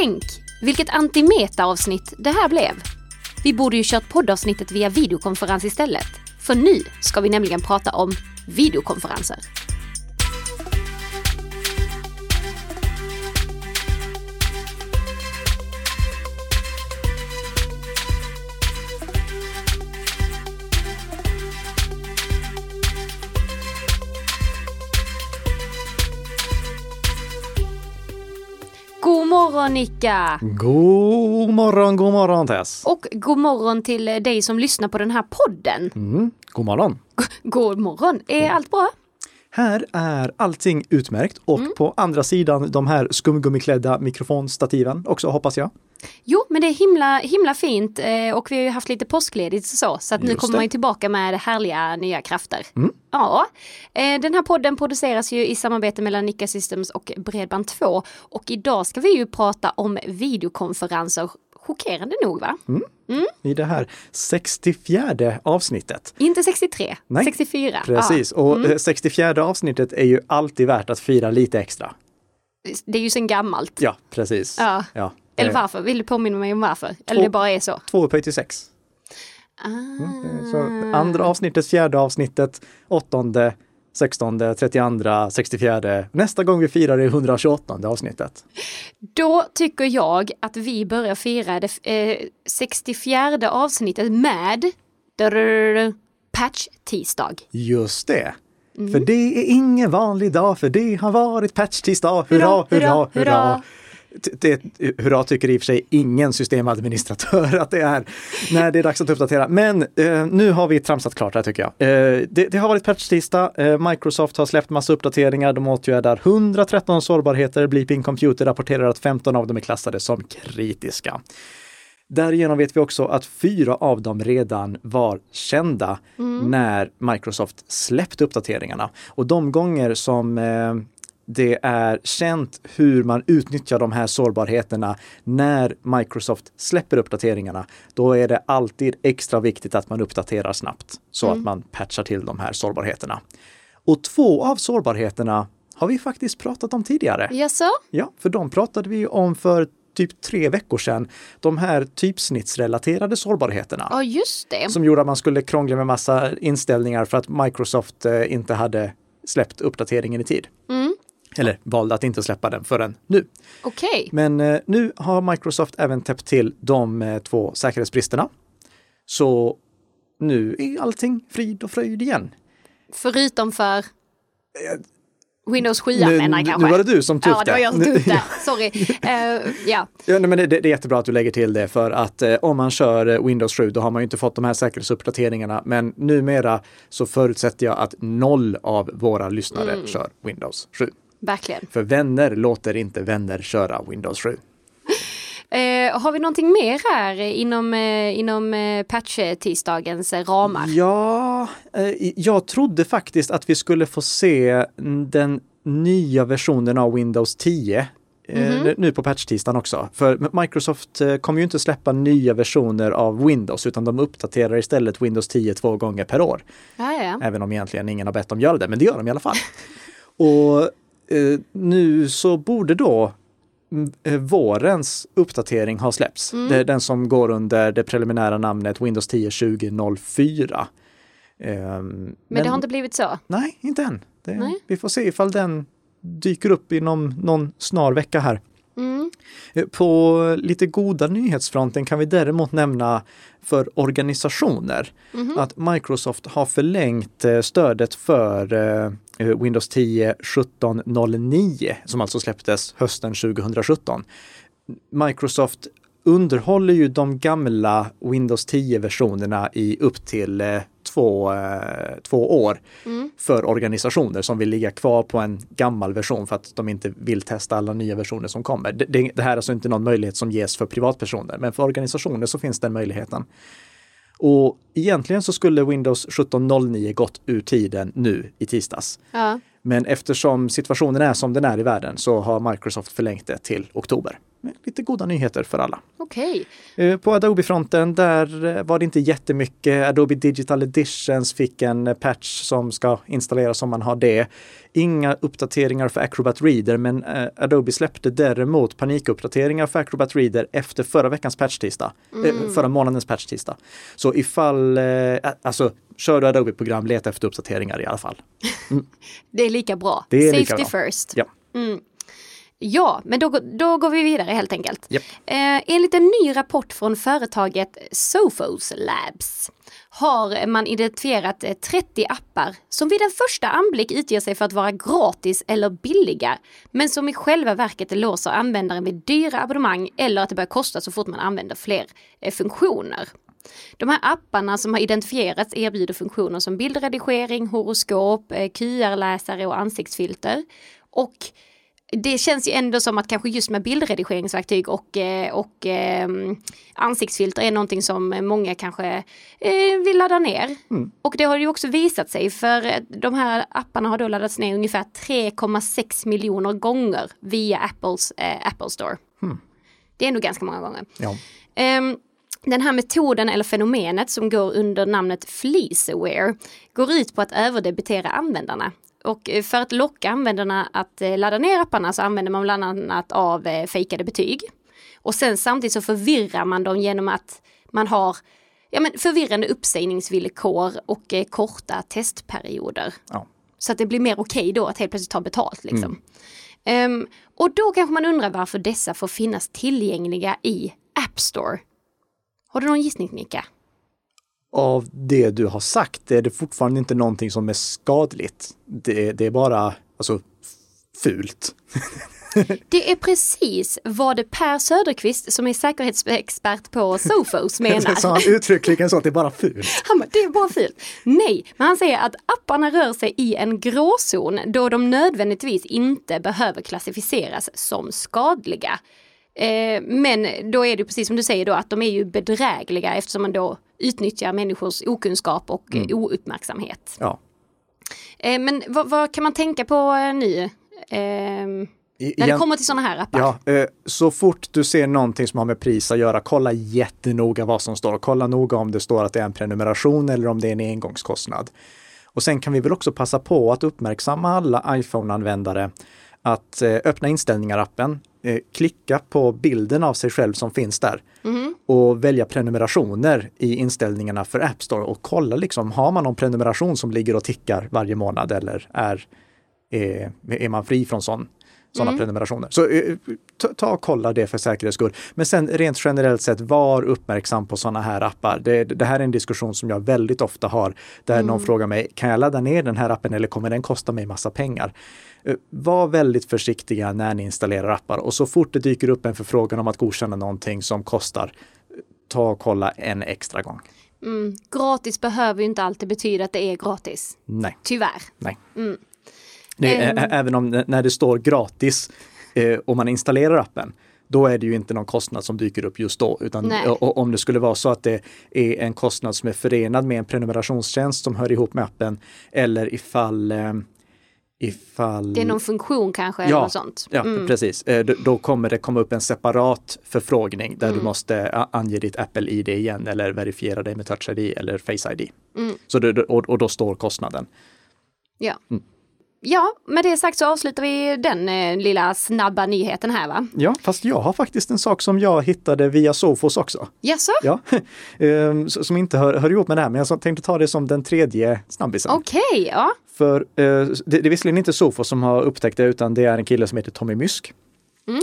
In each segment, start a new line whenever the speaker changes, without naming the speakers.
Tänk vilket antimeta-avsnitt det här blev. Vi borde ju kört poddavsnittet via videokonferens istället. För nu ska vi nämligen prata om videokonferenser. Nicka!
God morgon, god morgon Tess!
Och god morgon till dig som lyssnar på den här podden.
Mm, god morgon!
God morgon! Är allt bra?
Här är allting utmärkt och
Mm.
på andra sidan de här skumgummiklädda mikrofonstativen också hoppas jag.
Jo, men det är himla, himla fint eh, och vi har ju haft lite påskledigt och så, så att nu kommer man ju tillbaka med härliga nya krafter.
Mm.
Ja, eh, den här podden produceras ju i samarbete mellan Nika Systems och Bredband2 och idag ska vi ju prata om videokonferenser, chockerande nog va?
I det här 64 avsnittet.
Inte 63,
Nej,
64.
Precis,
Ja.
och eh, 64 avsnittet är ju alltid värt att fira lite extra.
Det är ju sen gammalt.
Ja, precis.
Ja.
Ja.
Eller
Eh,
varför? Vill du påminna mig om varför? Eller det bara är så?
Två upphöjt till sex.
Ah.
Så andra avsnittet, fjärde avsnittet, åttonde, sextonde, trettionde, sextiofjärde. Nästa gång vi firar är 128 avsnittet.
Då tycker jag att vi börjar fira det eh, 64 avsnittet med patch-tisdag.
Just det.
Mm.
För det är ingen vanlig dag, för det har varit patch-tisdag. Hurra, hurra, hurra,
hurra.
T- Det, hurra tycker i och för sig ingen systemadministratör att det är när det är dags att uppdatera. Men eh, nu har vi tramsat klart här tycker jag. Eh, det, det har varit patch-tisdag. Eh, Microsoft har släppt massa uppdateringar. De åtgärdar 113 sårbarheter. Bleeping Computer rapporterar att 15 av dem är klassade som kritiska. Därigenom vet vi också att fyra av dem redan var kända när Microsoft släppte uppdateringarna. Och de gånger som eh, det är känt hur man utnyttjar de här sårbarheterna när Microsoft släpper uppdateringarna, då är det alltid extra viktigt att man uppdaterar snabbt så att man patchar till de här sårbarheterna. Och två av sårbarheterna har vi faktiskt pratat om tidigare.
Jaså?
Ja, för de pratade vi om för typ tre veckor sedan. De här typsnittsrelaterade sårbarheterna.
Ja, just det.
Som gjorde att man skulle krångla med massa inställningar för att Microsoft eh, inte hade släppt uppdateringen i tid.
Mm.
Eller valde att inte släppa den förrän nu.
Okej.
Men eh, nu har Microsoft även täppt till de eh, två säkerhetsbristerna. Så nu är allting frid och fröjd igen.
Förutom för Windows 7
Nu,
menar jag
nu
kanske.
var det du som tog
Ja, det var jag som
Nu-
det. Sorry. Eh, ja.
Ja, nej, men det, det är jättebra att du lägger till det för att eh, om man kör eh, Windows 7 då har man ju inte fått de här säkerhetsuppdateringarna. Men numera så förutsätter jag att noll av våra lyssnare
Mm.
kör Windows 7.
Verkligen.
För vänner låter inte vänner köra Windows 7.
Eh, har vi någonting mer här inom, eh, inom eh, patch-tisdagens eh, ramar?
Ja, eh, jag trodde faktiskt att vi skulle få se den nya versionen av Windows 10 eh, nu- på patch-tisdagen också. För Microsoft kommer ju inte släppa nya versioner av Windows utan de uppdaterar istället Windows 10 två gånger per år.
Ja, ja, ja.
Även om egentligen ingen har bett dem göra det, men det gör de i alla fall. Och nu så borde då mm, eh, vårens uppdatering ha släppts.
Mm.
Det är den som går under det preliminära namnet Windows 10 2004. Ehm,
Men det har inte blivit så?
Nej, inte än. Det. Vi får se ifall den dyker upp inom någon snar vecka här.
Mm.
Eh, På lite goda nyhetsfronten kan vi däremot nämna för organisationer
Mhm.
att Microsoft har förlängt eh, stödet för eh, Windows 10 1709 som alltså släpptes hösten 2017. Microsoft underhåller ju de gamla Windows 10-versionerna i upp till eh, två, eh, två år
Mm.
för organisationer som vill ligga kvar på en gammal version för att de inte vill testa alla nya versioner som kommer. Det, det, det här är alltså inte någon möjlighet som ges för privatpersoner, men för organisationer så finns den möjligheten. Och egentligen så skulle Windows 1709 gått ur tiden nu i tisdags.
Ja.
Men eftersom situationen är som den är i världen så har Microsoft förlängt det till oktober. Lite goda nyheter för alla.
Okej.
Eh, På Adobe-fronten, där eh, var det inte jättemycket. Adobe Digital Editions fick en patch som ska installeras om man har det. Inga uppdateringar för Acrobat Reader, men eh, Adobe släppte däremot panikuppdateringar för Acrobat Reader efter förra veckans patch-tisdag. Eh, förra månadens patch-tisdag. Så ifall, alltså, kör du Adobe-program, leta efter uppdateringar i alla fall.
Det är lika bra.
Det är
Safety
lika bra.
first.
Ja.
Ja, men då, då går vi vidare helt enkelt.
Japp.
Eh, enligt en ny rapport från företaget Sophos Labs har man identifierat eh, 30 appar som vid en första anblick utger sig för att vara gratis eller billiga, men som i själva verket låser användaren vid dyra abonnemang eller att det börjar kosta så fort man använder fler eh, funktioner. De här apparna som har identifierats erbjuder funktioner som bildredigering, horoskop, eh, QR-läsare och ansiktsfilter. Och det känns ju ändå som att kanske just med bildredigeringsverktyg och, eh, och eh, ansiktsfilter är någonting som många kanske eh, vill ladda ner. Och det har ju också visat sig för eh, de här apparna har då laddats ner ungefär 3,6 miljoner gånger via Apples eh, Apple Store. Det är nog ganska många gånger.
Ja.
Ehm, den här metoden eller fenomenet som går under namnet fleeceware går ut på att överdebitera användarna. Och eh, för att locka användarna att eh, ladda ner apparna så använder man bland annat av eh, fejkade betyg. Och sen samtidigt så förvirrar man dem genom att man har ja, men förvirrande uppsägningsvillkor och eh, korta testperioder.
Ja.
Så att det blir mer okej då att helt plötsligt ta betalt. Liksom. Ehm, och då kanske man undrar varför dessa får finnas tillgängliga i App Store. Har du någon gissning Nika?
Av det du har sagt är det fortfarande inte någonting som är skadligt. Det, det är bara alltså, fult.
Det är precis vad Per Söderqvist som är säkerhetsexpert på Sophos
Så
menar.
han uttryckligen så att det är bara fult.
Han bara, det är bara fult. Nej, men han säger att apparna rör sig i en gråzon då de nödvändigtvis inte behöver klassificeras som skadliga. Eh, men då är det precis som du säger då att de är ju bedrägliga eftersom man då utnyttjar människors okunskap och mm. ouppmärksamhet.
Ja.
Eh, men vad, vad kan man tänka på eh, nu? Eh,
I-
när det kommer till sådana här appar?
Ja, eh, så fort du ser någonting som har med pris att göra, kolla jättenoga vad som står. Kolla noga om det står att det är en prenumeration eller om det är en engångskostnad. Och sen kan vi väl också passa på att uppmärksamma alla iPhone-användare att eh, öppna inställningar-appen, eh, klicka på bilden av sig själv som finns där och välja prenumerationer i inställningarna för App Store och kolla liksom, har man någon prenumeration som ligger och tickar varje månad eller är, är, är man fri från sån, sådana prenumerationer? Så eh, ta, och kolla det för säkerhets skull. Men sen rent generellt sett, var uppmärksam på sådana här appar. Det, det här är en diskussion som jag väldigt ofta har, där någon frågar mig, kan jag ladda ner den här appen eller kommer den kosta mig massa pengar? Eh, Var väldigt försiktiga när ni installerar appar och så fort det dyker upp en förfrågan om att godkänna någonting som kostar, ta och kolla en extra gång.
Mm, gratis behöver ju inte alltid betyda att det är gratis.
Nej,
Tyvärr.
nej. Det, är-
Ehm.
ä- Även om när det står gratis eh, och man installerar appen, då är det ju inte någon kostnad som dyker upp just då. Utan
Nej.
o- o- om det skulle vara så att det är en kostnad som är förenad med en prenumerationstjänst som hör ihop med appen eller ifall, eh, ifall
Det är någon funktion kanske eller något sånt.
Ja,
Mm.
precis. Eh, Då kommer det komma upp en separat förfrågning där
Mm.
du måste a- ange ditt Apple-ID igen eller verifiera dig med Touch ID eller Face ID.
Mm.
Så det, och, och då står kostnaden.
Ja.
Mm.
Ja, med det sagt så avslutar vi den eh, lilla snabba nyheten här va?
Ja, fast jag har faktiskt en sak som jag hittade via Sofos också.
Jaså?
Ja, Ehm, s- som inte hör, hör ihop med det här, men jag tänkte ta det som den tredje snabbisen.
Okej, ja.
För eh, det, det är visserligen inte Sofos som har upptäckt det, utan det är en kille som heter Tommy Mysk.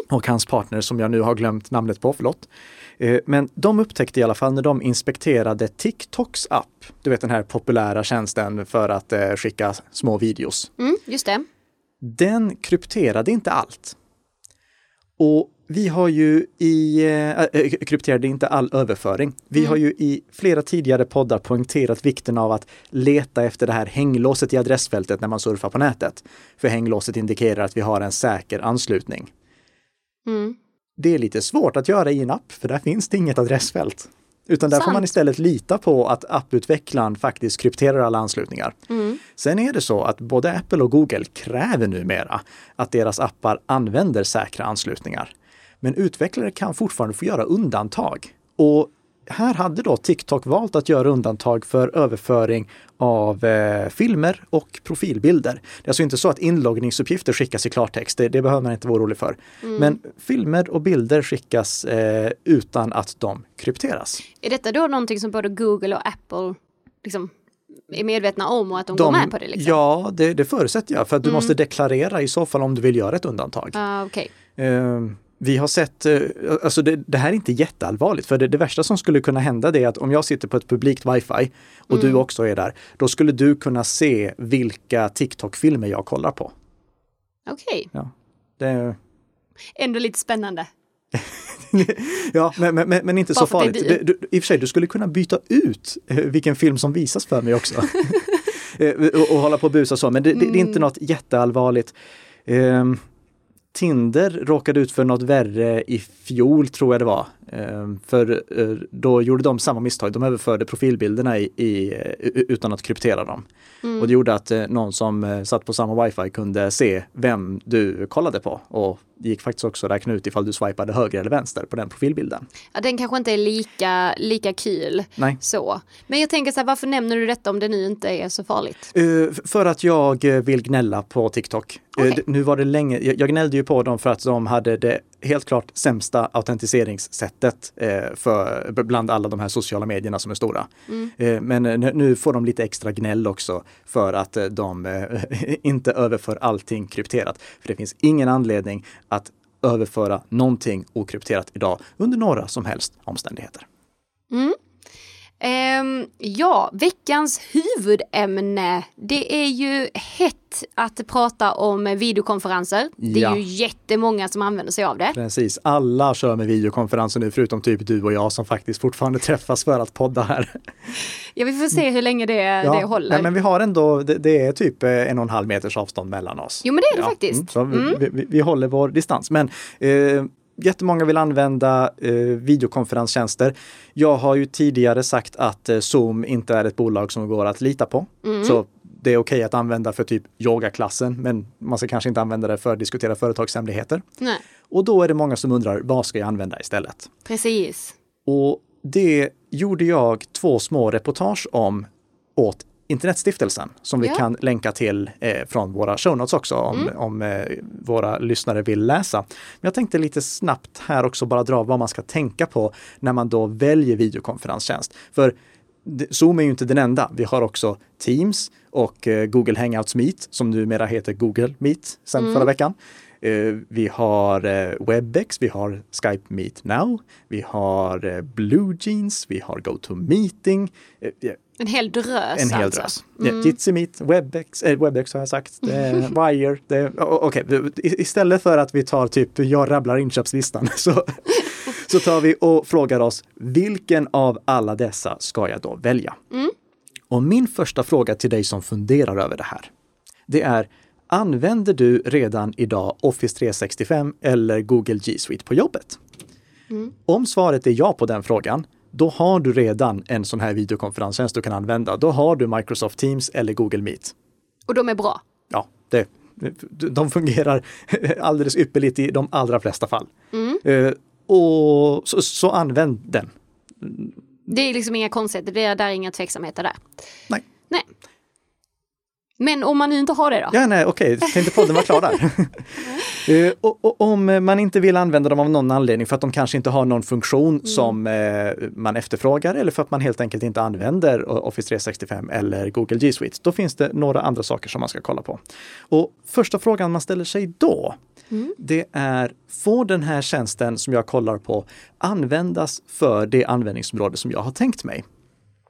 Och hans partner som jag nu har glömt namnet på, förlåt. Eh, Men de upptäckte i alla fall när de inspekterade TikToks app, du vet den här populära tjänsten för att eh, skicka små videos.
Mm, just det.
Den krypterade inte allt. Och vi har ju i, äh, krypterade inte all överföring. Vi har ju i flera tidigare poddar poängterat vikten av att leta efter det här hänglåset i adressfältet när man surfar på nätet. För hänglåset indikerar att vi har en säker anslutning.
Mm.
Det är lite svårt att göra i en app, för där finns det inget adressfält. Utan där får
Sant.
man istället lita på att apputvecklaren faktiskt krypterar alla anslutningar. Sen är det så att både Apple och Google kräver numera att deras appar använder säkra anslutningar. Men utvecklare kan fortfarande få göra undantag. Och här hade då TikTok valt att göra undantag för överföring av eh, filmer och profilbilder. Det är alltså inte så att inloggningsuppgifter skickas i klartext, det, det behöver man inte vara orolig för. Mm. Men filmer och bilder skickas eh, utan att de krypteras.
Är detta då någonting som både Google och Apple liksom är medvetna om och att de, de går med på det? Liksom?
Ja, det, det förutsätter jag, för att du mm. måste deklarera i så fall om du vill göra ett undantag.
Uh, okay.
eh, vi har sett, eh, alltså det, det, här är inte jätteallvarligt, för det, det, värsta som skulle kunna hända det är att om jag sitter på ett publikt wifi och mm. du också är där, då skulle du kunna se vilka TikTok-filmer jag kollar på.
Okej. Okay.
Ja, det...
Ändå lite spännande.
ja, men, men, men inte Bara så farligt. Du. Du, I och för sig, du skulle kunna byta ut eh, vilken film som visas för mig också. Eh, och, och hålla på och busa så, men det, det, det är inte mm. något jätteallvarligt. Um, Tinder råkade ut för något värre i fjol tror jag det var. Ehm, för eh, då gjorde de samma misstag. De överförde profilbilderna i, i utan att kryptera dem. Mm. Och det gjorde att eh, någon som eh, satt på samma wifi kunde se vem du kollade på. Och det gick faktiskt också att räkna ut ifall du swipade höger eller vänster på den profilbilden.
Ja, den kanske inte är lika, lika kul.
Nej.
Så. Men jag tänker så här, varför nämner du detta om det nu inte är så farligt?
Uh, för att jag vill gnälla på TikTok. Okay. Uh, nu var det länge, jag, jag gnällde ju på dem för att de hade det helt klart sämsta autentiseringssättet eh, för, bland alla de här sociala medierna som är stora. Mm. Eh, men nu får de lite extra gnäll också för att eh, de eh, inte överför allting krypterat. För det finns ingen anledning att överföra någonting okrypterat idag under några som helst omständigheter.
Mm. Um, ja, veckans huvudämne. Det är ju hett att prata om videokonferenser. Det är ja. ju jättemånga som använder sig av det.
Precis, alla kör med videokonferenser nu förutom typ du och jag som faktiskt fortfarande träffas för att podda här.
Ja, vi får se hur länge det, ja. det håller.
Nej, men vi har ändå, det, det, är typ eh, en och en halv meters avstånd mellan oss.
Jo, men det är det ja. faktiskt.
Mm, mm. vi, vi, vi, håller vår distans. Men eh, jättemånga vill använda eh, videokonferenstjänster. Jag har ju tidigare sagt att eh, Zoom inte är ett bolag som går att lita på. Mm. Så det är okej okay att använda för typ yogaklassen, men man ska kanske inte använda det för att diskutera företagshemligheter.
Nej.
Och då är det många som undrar, vad ska jag använda istället?
Precis.
Och det gjorde jag två små reportage om åt Internetstiftelsen som vi ja. kan länka till eh, från våra show notes också om, mm. om eh, våra lyssnare vill läsa. Men jag tänkte lite snabbt här också bara dra vad man ska tänka på när man då väljer videokonferenstjänst. För Zoom är ju inte den enda. Vi har också Teams och eh, Google Hangouts Meet som numera heter Google Meet sedan mm. förra veckan. Eh, vi har eh, Webex, vi har Skype Meet Now, vi har Blue Jeans, vi har GoToMeeting.
En hel drös
En hel alltså. drös. Mm. Jitsi Meet, Webex, äh, Webex har jag sagt, Wire. Okej, okay. istället för att vi tar typ, jag rabblar inköpslistan, så, så tar vi och frågar oss, vilken av alla dessa ska jag då välja?
Mm.
Och min första fråga till dig som funderar över det här, det är, använder du redan idag Office 365 eller Google G Suite på jobbet?
Mm.
Om svaret är ja på den frågan, då har du redan en sån här videokonferenstjänst du kan använda. Då har du Microsoft Teams eller Google Meet.
Och de är bra?
Ja, det, de fungerar alldeles ypperligt i de allra flesta fall.
Mm.
Uh, och så, så, använd den.
Det är liksom inga konstigheter, det är där inga tveksamheter där.
Nej.
Nej. Men om man nu inte har det då?
Ja, nej, okej, okay. tänkte podden var klar där. uh, och, och, om man inte vill använda dem av någon anledning för att de kanske inte har någon funktion mm. som uh, man efterfrågar eller för att man helt enkelt inte använder Office 365 eller Google G Suite, då finns det några andra saker som man ska kolla på. Och första frågan man ställer sig då,
mm.
det är, får den här tjänsten som jag kollar på användas för det användningsområde som jag har tänkt mig?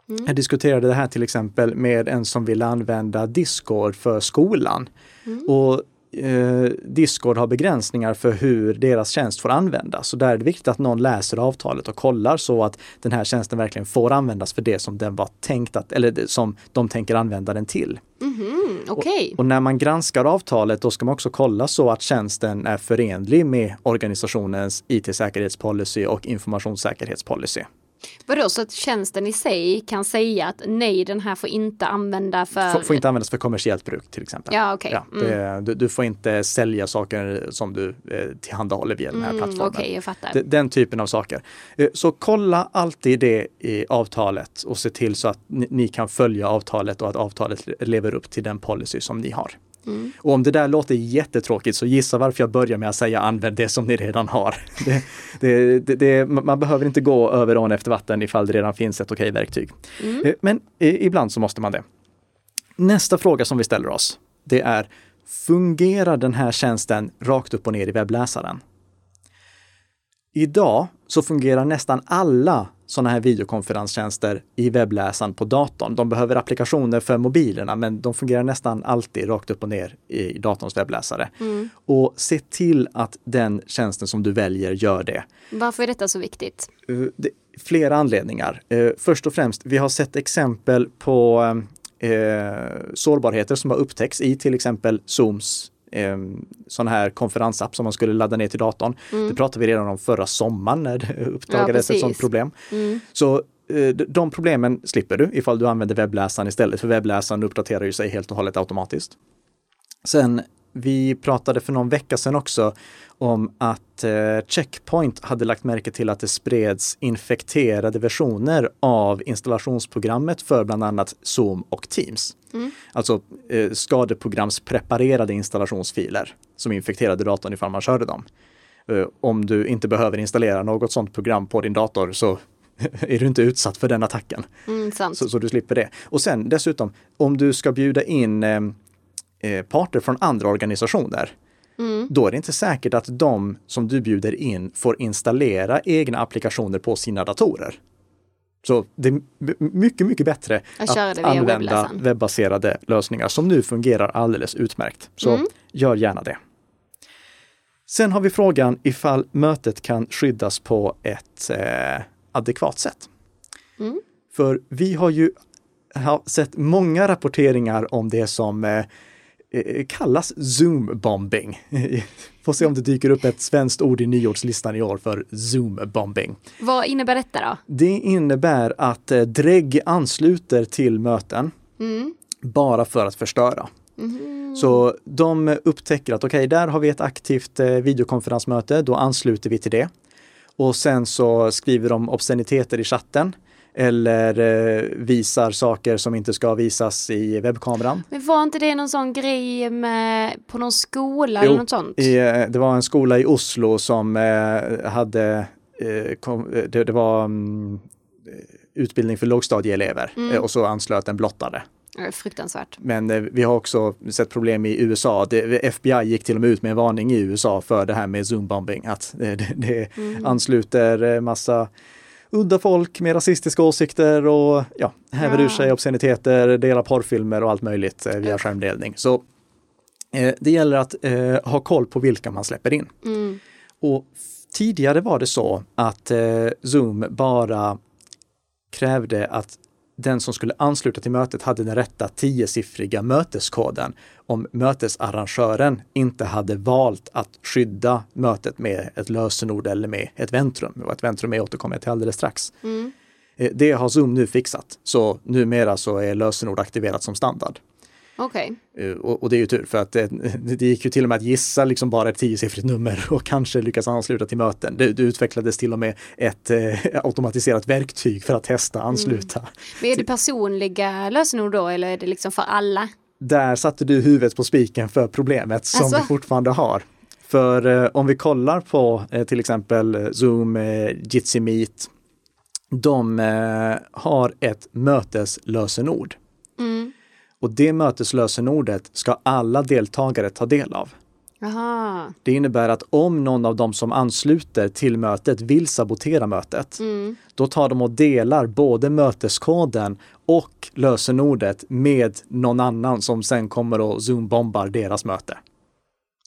Mm. Jag diskuterade det här till exempel med en som ville använda Discord för skolan. Mm. Och eh, Discord har begränsningar för hur deras tjänst får användas. Så där är det viktigt att någon läser avtalet och kollar så att den här tjänsten verkligen får användas för det som den var tänkt att, eller som de tänker använda den till.
Mm, okay.
och, och, när man granskar avtalet då ska man också kolla så att tjänsten är förenlig med organisationens IT-säkerhetspolicy och informationssäkerhetspolicy.
Vadå, så att tjänsten i sig kan säga att nej, den här får inte använda för...
Får, får inte användas för kommersiellt bruk till exempel.
Ja, okej.
Ja,
Mm.
det, du, du får inte sälja saker som du eh, tillhandahåller via den här
Mm,
plattformen.
Okej, jag fattar.
D- Den typen av saker. Eh, Så kolla alltid det i avtalet och se till så att ni, ni kan följa avtalet och att avtalet lever upp till den policy som ni har.
Mm.
Och om det där låter jättetråkigt så gissa varför jag börjar med att säga använd det som ni redan har. Det, det, det, man behöver inte gå över ån efter vatten ifall det redan finns ett okej verktyg.
Mm.
Eh, Men eh, ibland så måste man det. Nästa fråga som vi ställer oss, det är fungerar den här tjänsten rakt upp och ner i webbläsaren? Idag så fungerar nästan alla sådana här videokonferenstjänster i webbläsaren på datorn. De behöver applikationer för mobilerna, men de fungerar nästan alltid rakt upp och ner i datorns webbläsare.
Mm.
Och se till att den tjänsten som du väljer gör det.
Varför är detta så viktigt?
Eh, det flera anledningar. Eh, först och främst, vi har sett exempel på eh, sårbarheter som har upptäckts i till exempel Zooms eh, sån här konferensapp som man skulle ladda ner till datorn. Det pratade vi redan om förra sommaren när det uppdagades ett sådant
precis.
problem.
Mm.
Så eh, de problemen slipper du ifall du använder webbläsaren istället, för webbläsaren uppdaterar ju sig helt och hållet automatiskt. Sen, vi pratade för någon vecka sedan också om att eh, Checkpoint hade lagt märke till att det spreds infekterade versioner av installationsprogrammet för bland annat Zoom och Teams.
Mm.
Alltså eh, skadeprogramspreparerade installationsfiler som infekterade datorn ifall man körde dem. Eh, om du inte behöver installera något sådant program på din dator så är du inte utsatt för den attacken.
Mm.
Så, så du slipper det. Och sen dessutom, om du ska bjuda in eh, eh, parter från andra organisationer,
Mm.
då är det inte säkert att de som du bjuder in får installera egna applikationer på sina datorer. Så det är my- mycket, mycket bättre
Att
att använda
webbläsaren.
webbaserade lösningar som nu fungerar alldeles utmärkt. Så
Mm.
gör gärna det. Sen har vi frågan ifall mötet kan skyddas på ett eh, adekvat sätt.
Mm.
För vi har ju har sett många rapporteringar om det som eh, kallas Zoom-bombing. Får se om det dyker upp ett svenskt ord i nyårslistan i år för Zoom-bombing.
Vad innebär detta då?
Det innebär att eh, drägg ansluter till möten
Mm.
bara för att förstöra.
Mhm.
Så de upptäcker att okej, där har vi ett aktivt eh, videokonferensmöte, då ansluter vi till det. Och sen så skriver de obsceniteter i chatten eller eh, visar saker som inte ska visas i webbkameran.
Men var inte det någon sån grej med, på någon skola
Jo,
eller något sånt?
I, eh, det var en skola i Oslo som eh, hade, eh, kom, eh, det, det var eh, utbildning för lågstadieelever
Mm.
och så anslöt en blottare.
Fruktansvärt.
Men vi har också sett problem i USA. Det, FBI gick till och med ut med en varning i USA för det här med zoombombing. Att det, det
Mm.
ansluter massa udda folk med rasistiska åsikter och ja, häver
Ja.
ur sig obsceniteter, delar porrfilmer och allt möjligt eh, via skärmdelning. Så eh, det gäller att eh, ha koll på vilka man släpper in.
Mm.
Och tidigare var det så att eh, Zoom bara krävde att den som skulle ansluta till mötet hade den rätta tiosiffriga möteskoden om mötesarrangören inte hade valt att skydda mötet med ett lösenord eller med ett väntrum. Och ett väntrum är återkommer jag till alldeles strax.
Mm.
Eh, Det har Zoom nu fixat, så numera så är lösenord aktiverat som standard.
Okej.
Eh, Och, och det är ju tur för att det, det gick ju till och med att gissa liksom bara ett tiosiffrigt nummer och kanske lyckas ansluta till möten. Det, det utvecklades till och med ett eh, automatiserat verktyg för att testa ansluta.
Men är det personliga lösenord då eller är det liksom för alla?
Där satte du huvudet på spiken för problemet som
Alltså?
vi fortfarande har. För eh, om vi kollar på eh, till exempel eh, Zoom, eh, Jitsi Meet, de eh, har ett möteslösenord. Och det möteslösenordet ska alla deltagare ta del av.
Jaha.
Det innebär att om någon av dem som ansluter till mötet vill sabotera mötet,
Mm.
då tar de och delar både möteskoden och lösenordet med någon annan som sen kommer och zoombombar deras möte.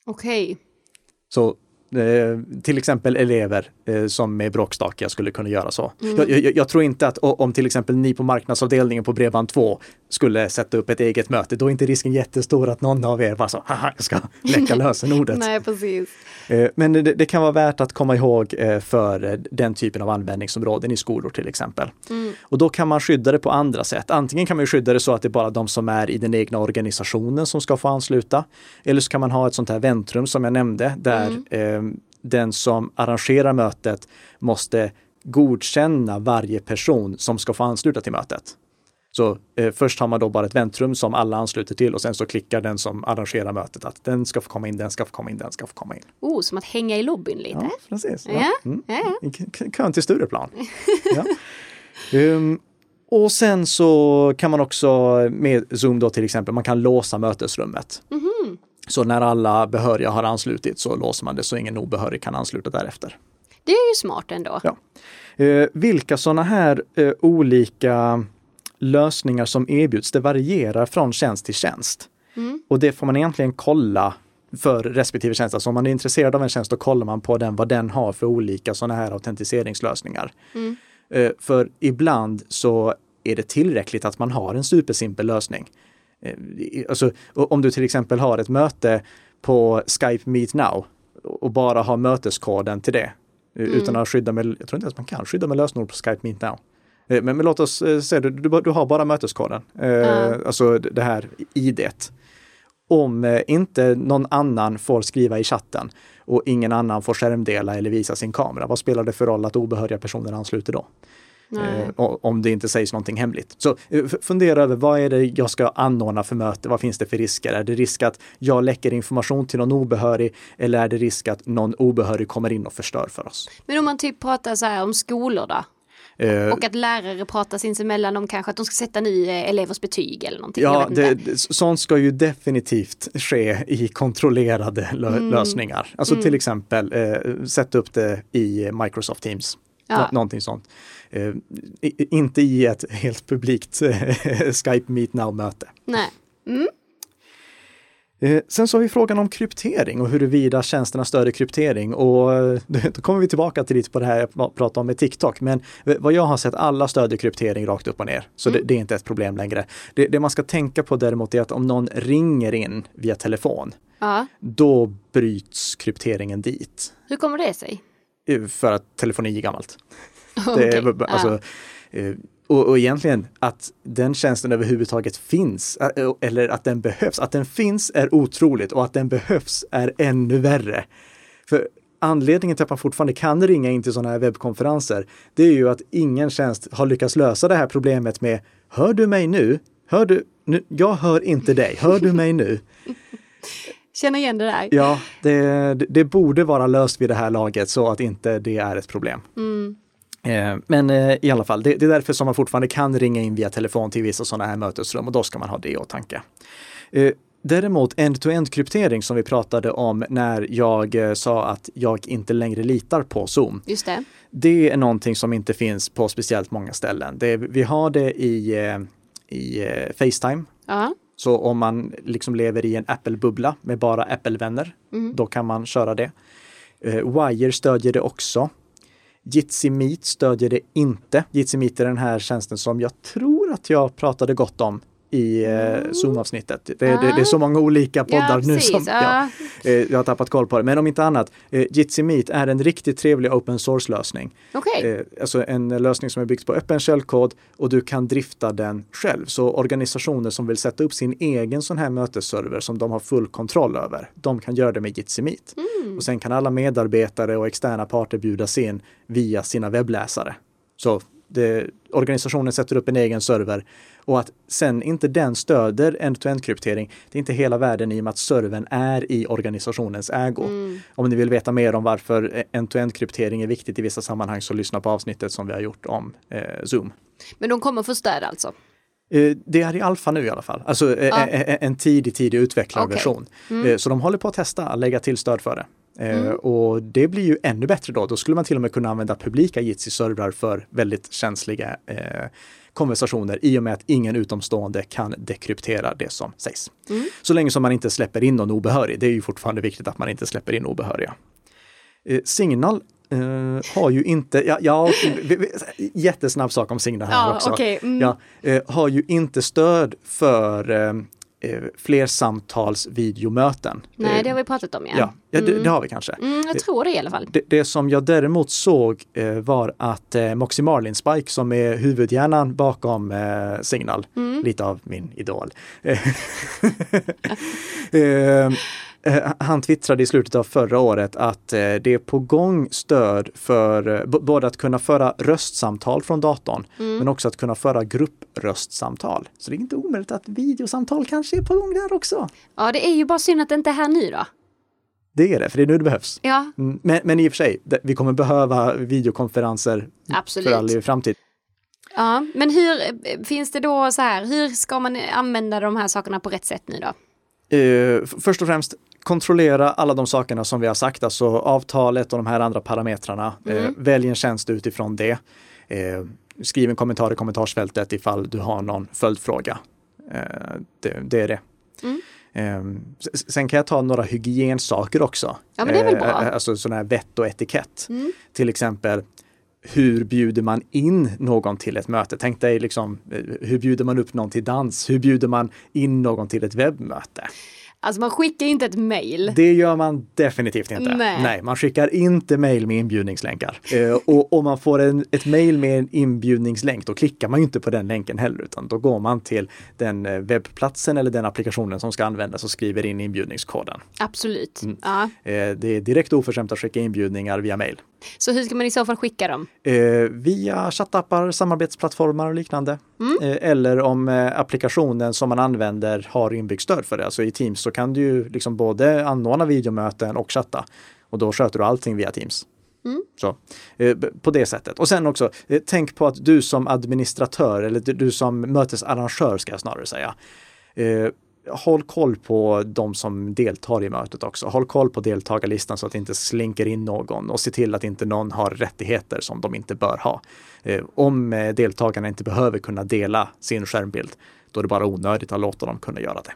Okej.
Så eh, till exempel elever som är bråkstakiga skulle kunna göra så. Jag, jag, jag tror inte att om till exempel ni på marknadsavdelningen på Bredband2 skulle sätta upp ett eget möte, då är inte risken jättestor att någon av er bara så, haha, jag ska läcka lösenordet.
Nej, precis.
Eh, men det, det, kan vara värt att komma ihåg eh, för den typen av användningsområden i skolor till exempel. Mm. Och då kan man skydda det på andra sätt. Antingen kan man skydda det så att det är bara de som är i den egna organisationen som ska få ansluta. Eller så kan man ha ett sånt här väntrum som jag nämnde där mm. Den som arrangerar mötet måste godkänna varje person som ska få ansluta till mötet. Så eh, först har man då bara ett väntrum som alla ansluter till och sen så klickar den som arrangerar mötet att den ska få komma in, den ska få komma in, den ska få komma in.
Oh, som att hänga i lobbyn lite.
Ja, precis.
Ja. Ja. Mm. Ja.
Kön till Stureplan. ja. Um, och sen så kan man också med Zoom då till exempel, man kan låsa mötesrummet. Mm -hmm. Så när alla behöriga har anslutit så låser man det så ingen obehörig kan ansluta därefter.
Det är ju smart ändå.
Ja. Uh, vilka sådana här uh, olika lösningar som erbjuds, det varierar från tjänst till tjänst. Mm. Och det får man egentligen kolla för respektive tjänst. Alltså om man är intresserad av en tjänst, då kollar man på den, vad den har för olika sådana här autentiseringslösningar. Mm. Uh, för ibland så är det tillräckligt att man har en supersimpel lösning. Uh, alltså, om du till exempel har ett möte på Skype Meet Now och bara har möteskoden till det. Mm. Utan att skydda med, jag tror inte att man kan skydda med lösenord på Skype Meet Now. Eh, men, men låt oss eh, säga, du, du, du har bara möteskoden, mm. alltså det här idet. Om inte någon annan får skriva i chatten och ingen annan får skärmdela eller visa sin kamera, vad spelar det för roll att obehöriga personer ansluter då? Eh, om det inte sägs någonting hemligt. Så fundera över vad är det jag ska anordna för möte? Vad finns det för risker? Är det risk att jag läcker information till någon obehörig eller är det risk att någon obehörig kommer in och förstör för oss?
Men om man typ pratar så här om skolor då? Eh, och att lärare pratar sinsemellan om kanske att de ska sätta ny eh, elevers betyg eller någonting.
Ja, det, sånt ska ju definitivt ske i kontrollerade lö mm. lösningar. Alltså mm. till exempel eh, sätta upp det i Microsoft Teams. Ja. Nå någonting sånt. Eh, inte i ett helt publikt eh, Skype Meet Now-möte.
Nej. Mm.
Eh, sen så har vi frågan om kryptering och huruvida tjänsterna stöder kryptering och då kommer vi tillbaka till lite på det här jag pratade om med TikTok. Men vad jag har sett, alla stöder kryptering rakt upp och ner. Så mm. det, det, är inte ett problem längre. Det, det, man ska tänka på däremot är att om någon ringer in via telefon,
ja.
då bryts krypteringen dit.
Hur kommer det sig?
För att telefoni är gammalt. Okay. Det, alltså, ja. Och, och egentligen att den tjänsten överhuvudtaget finns, eller att den behövs. Att den finns är otroligt och att den behövs är ännu värre. För anledningen till att man fortfarande kan ringa in till sådana här webbkonferenser, det är ju att ingen tjänst har lyckats lösa det här problemet med Hör du mig nu? Hör du? nu? Jag hör inte dig. Hör du mig nu?
Känner igen det där.
Ja, det, det borde vara löst vid det här laget så att inte det är ett problem.
Mm.
Eh, men eh, i alla fall, det, är därför som man fortfarande kan ringa in via telefon till vissa sådana här mötesrum och då ska man ha det i åtanke. Eh, däremot end-to-end kryptering som vi pratade om när jag sa att jag inte längre litar på Zoom.
Just det.
det är någonting som inte finns på speciellt många ställen. Det, vi har det i, i Facetime.
Ja.
Så om man liksom lever i en Apple-bubbla med bara Apple-vänner, mm. då kan man köra det. Wire stödjer det också. Jitsi Meet stödjer det inte. Jitsi Meet är den här tjänsten som jag tror att jag pratade gott om i eh, mm. Zoom-avsnittet. Det, det, det, är så många olika poddar ja, nu som ja, eh, jag har tappat koll på det. Men om inte annat, eh, Jitsi Meet är en riktigt trevlig open source-lösning.
Okay.
Eh, alltså en lösning som är byggd på öppen källkod och du kan drifta den själv. Så organisationer som vill sätta upp sin egen sån här mötesserver som de har full kontroll över, de kan göra det med Jitsi Meet.
Mm.
Och sen kan alla medarbetare och externa parter bjudas in via sina webbläsare. Så det, organisationen sätter upp en egen server och att sen inte den stöder end-to-end kryptering, det är inte hela världen i och med att servern är i organisationens ägo.
Mm.
Om ni vill veta mer om varför end-to-end kryptering är viktigt i vissa sammanhang så lyssna på avsnittet som vi har gjort om eh, Zoom.
Men de kommer få stöd alltså?
Eh, det är i alfa nu i alla fall, alltså eh, ja. Eh, en tidig, tidig utvecklad okay. version. Mm. Så de håller på att testa lägga till stöd för det. Mm. Och det blir ju ännu bättre då. Då skulle man till och med kunna använda publika Jitsi-servrar för väldigt känsliga eh, konversationer i och med att ingen utomstående kan dekryptera det som sägs.
Mm.
Så länge som man inte släpper in någon obehörig. Det är ju fortfarande viktigt att man inte släpper in obehöriga. Eh, Signal eh, har ju inte, ja, ja jättesnabb sak om Signal här
Ja,
också.
okej, mm.
Ja, eh, har ju inte stöd för eh, eh, flersamtalsvideomöten.
Nej, det
Eh,
har vi pratat om ja.
Ja, ja det, det har vi kanske.
Mm, jag tror det i alla fall.
Det, det som jag däremot såg eh, var att eh, Moxie Marlin Spike som är huvudhjärnan bakom eh, Signal,
Mm.
lite av min idol. han twittrade i slutet av förra året att det är på gång stöd för både att kunna föra röstsamtal från datorn
Mm.
men också att kunna föra gruppröstsamtal. Så det är inte omöjligt att videosamtal kanske är på gång där också.
Ja, det är ju bara synd att det inte är här nu då.
Det är det, för det är nu det behövs.
Ja,
Mm, Men, men i och för sig, vi kommer behöva videokonferenser
Absolut.
för all i framtid.
ja. Men hur eh, finns det då så här, hur ska man använda de här sakerna på rätt sätt nu då?
Eh, f- först och främst kontrollera alla de sakerna som vi har sagt, alltså avtalet och de här andra parametrarna. Eh, välj en tjänst utifrån det. Eh, skriv en kommentar i kommentarsfältet ifall du har någon följdfråga. Eh, det, det är det.
Mm.
Eh, s- sen kan jag ta några hygiensaker också.
Ja, men det är väl bra.
Eh, alltså sådana här vett och etikett.
Mm.
Till exempel hur bjuder man in någon till ett möte? Tänk dig liksom, eh, hur bjuder man upp någon till dans? Hur bjuder man in någon till ett webbmöte?
Alltså man skickar inte ett mail.
Det gör man definitivt inte.
Nej.
man skickar inte mejl med inbjudningslänkar. Eh, och om man får en, ett mejl med en inbjudningslänk, då klickar man ju inte på den länken heller, utan då går man till den eh, webbplatsen eller den applikationen som ska användas och skriver in inbjudningskoden.
Absolut.
Mm.
Ja.
Eh, det är direkt oförskämt att skicka inbjudningar via mejl.
Så hur ska man i så fall skicka dem?
Eh, via chattappar, samarbetsplattformar och liknande. Eh, eller om eh, applikationen som man använder har inbyggt stöd för det. Alltså i Teams så kan du ju liksom både anordna videomöten och chatta. Och då sköter du allting via Teams. Så, eh, på det sättet. Och sen också, tänk på att du som administratör eller du som mötesarrangör ska jag snarare säga. Håll koll på de som deltar i mötet också. Håll koll på deltagarlistan så att det inte slinker in någon och se till att inte någon har rättigheter som de inte bör ha. Eh, om eh, deltagarna inte behöver kunna dela sin skärmbild, då är det bara onödigt att låta dem kunna göra det.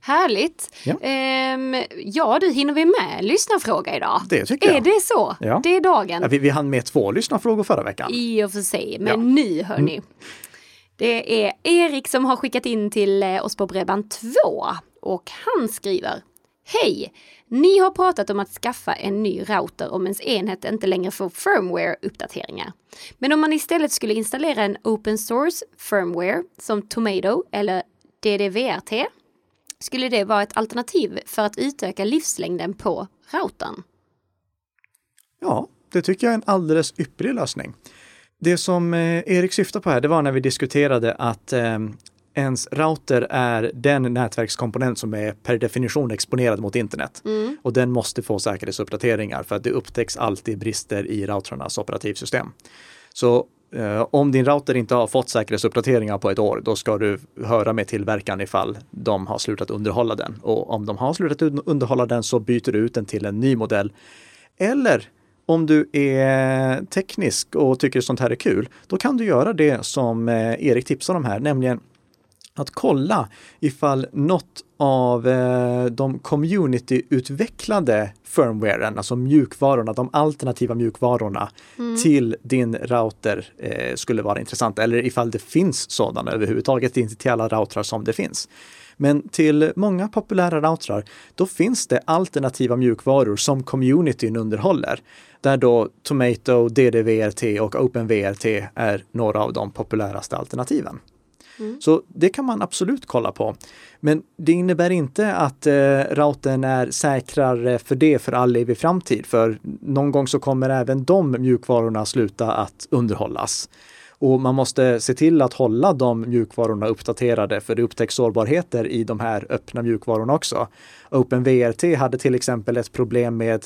Härligt.
Ja.
Ehm, ja, du hinner vi med lyssnarfråga idag?
Det tycker
Är
jag.
det så?
Ja.
Det är dagen.
Ja, vi, vi hann med två lyssnarfrågor förra veckan.
I och för sig, men
Ja. Mm.
nu hörni. Det är Erik som har skickat in till eh, oss på Bredband2 och han skriver Hej! Ni har pratat om att skaffa en ny router om ens enhet inte längre får firmware-uppdateringar. Men om man istället skulle installera en open source firmware som Tomato eller DDVRT skulle det vara ett alternativ för att utöka livslängden på routern.
Ja, det tycker jag är en alldeles ypperlig lösning. Det som eh, Erik syftar på här, det var när vi diskuterade att eh, ens router är den nätverkskomponent som är per definition exponerad mot internet. Och den måste få säkerhetsuppdateringar för att det upptäcks alltid brister i routrarnas operativsystem. Så eh, om din router inte har fått säkerhetsuppdateringar på ett år, då ska du höra med tillverkaren ifall de har slutat underhålla den. Och om de har slutat un- underhålla den så byter du ut den till en ny modell. Eller om du är teknisk och tycker sånt här är kul, då kan du göra det som eh, Erik tipsar om här, nämligen att kolla ifall något av eh, de community-utvecklade firmwaren, alltså mjukvarorna, de alternativa mjukvarorna till din router eh, skulle vara intressant. Eller ifall det finns sådana överhuvudtaget, inte till alla routrar som det finns. Men till många populära routrar, då finns det alternativa mjukvaror som communityn underhåller. Där då Tomato, DDVRT och OpenVRT är några av de populäraste alternativen. Så det kan man absolut kolla på. Men det innebär inte att eh, routern är säkrare för det för all evig framtid. För någon gång så kommer även de mjukvarorna sluta att underhållas. Och man måste se till att hålla de mjukvarorna uppdaterade för det upptäcks sårbarheter i de här öppna mjukvarorna också. OpenVRT hade till exempel ett problem med,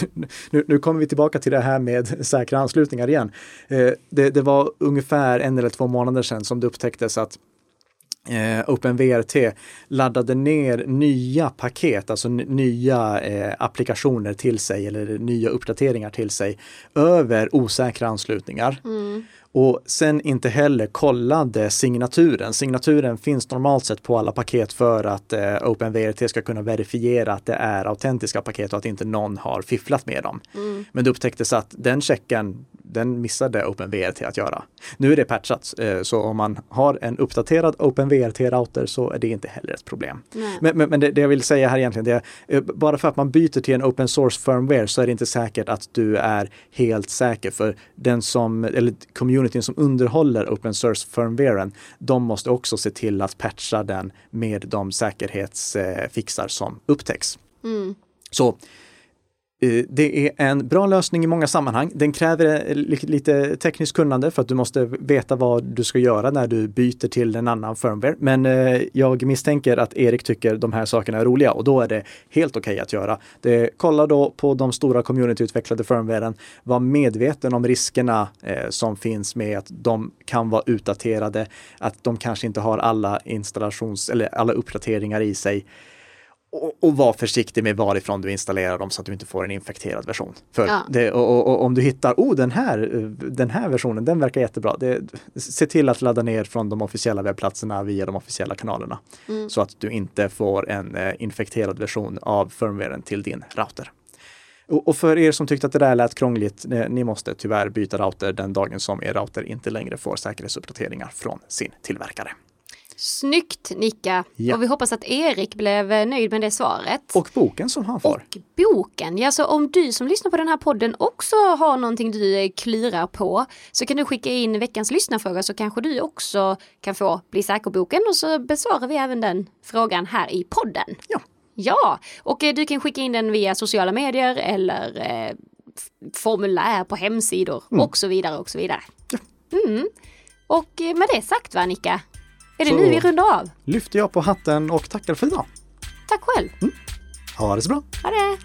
nu, nu kommer vi tillbaka till det här med säkra anslutningar igen. Eh, det, det var ungefär en eller två månader sedan som det upptäcktes att eh, OpenVRT laddade ner nya paket, alltså nya eh, applikationer till sig eller nya uppdateringar till sig över osäkra anslutningar. Mm och sen inte heller kollade signaturen. Signaturen finns normalt sett på alla paket för att eh, OpenVRT ska kunna verifiera att det är autentiska paket och att inte någon har fifflat med dem. Mm. Men det upptäcktes att den checken den missade OpenVRT att göra. Nu är det patchat, eh, så om man har en uppdaterad OpenVRT-router så är det inte heller ett problem. Men, men, men det, det, jag vill säga här egentligen, det är eh, bara för att man byter till en open source firmware så är det inte säkert att du är helt säker. För den som, eller communityn som underhåller open source firmwaren, de måste också se till att patcha den med de säkerhetsfixar som upptäcks. Mm. Så Eh, det är en bra lösning i många sammanhang. Den kräver eh, lite tekniskt kunnande för att du måste veta vad du ska göra när du byter till en annan firmware. Men eh, jag misstänker att Erik tycker de här sakerna är roliga och då är det helt okej okay att göra. Det, kolla då på de stora communityutvecklade firmwaren. Var medveten om riskerna som finns med att de kan vara utdaterade, att de kanske inte har alla installations eller alla uppdateringar i sig och, och var försiktig med varifrån du installerar dem så att du inte får en infekterad version. För ja. det, och, och, om du hittar, oh den här, den här versionen, den verkar jättebra. Det, se till att ladda ner från de officiella webbplatserna via de officiella kanalerna. Mm. Så att du inte får en eh, infekterad version av firmwaren till din router. Och för er som tyckte att det där lät krångligt, ni måste tyvärr byta router den dagen som er router inte längre får säkerhetsuppdateringar från sin tillverkare.
Snyggt Nicka! Ja. Och vi hoppas att Erik blev eh, nöjd med det svaret.
Och boken som han får.
Och boken, ja så om du som lyssnar på den här podden också har någonting du eh, klurar på så kan du skicka in veckans lyssnarfråga så kanske du också kan få Bli säker-boken och så besvarar vi även den frågan här i podden.
Ja.
Ja, och eh, du kan skicka in den via sociala medier eller eh, formulär på hemsidor mm. och så vidare och så vidare. Ja. Mm. Och med det sagt va Nicka? Är det så nu vi rundar av?
lyfter jag på hatten och tackar för idag.
Tack själv. Mm.
Ha det så bra.
Ha det.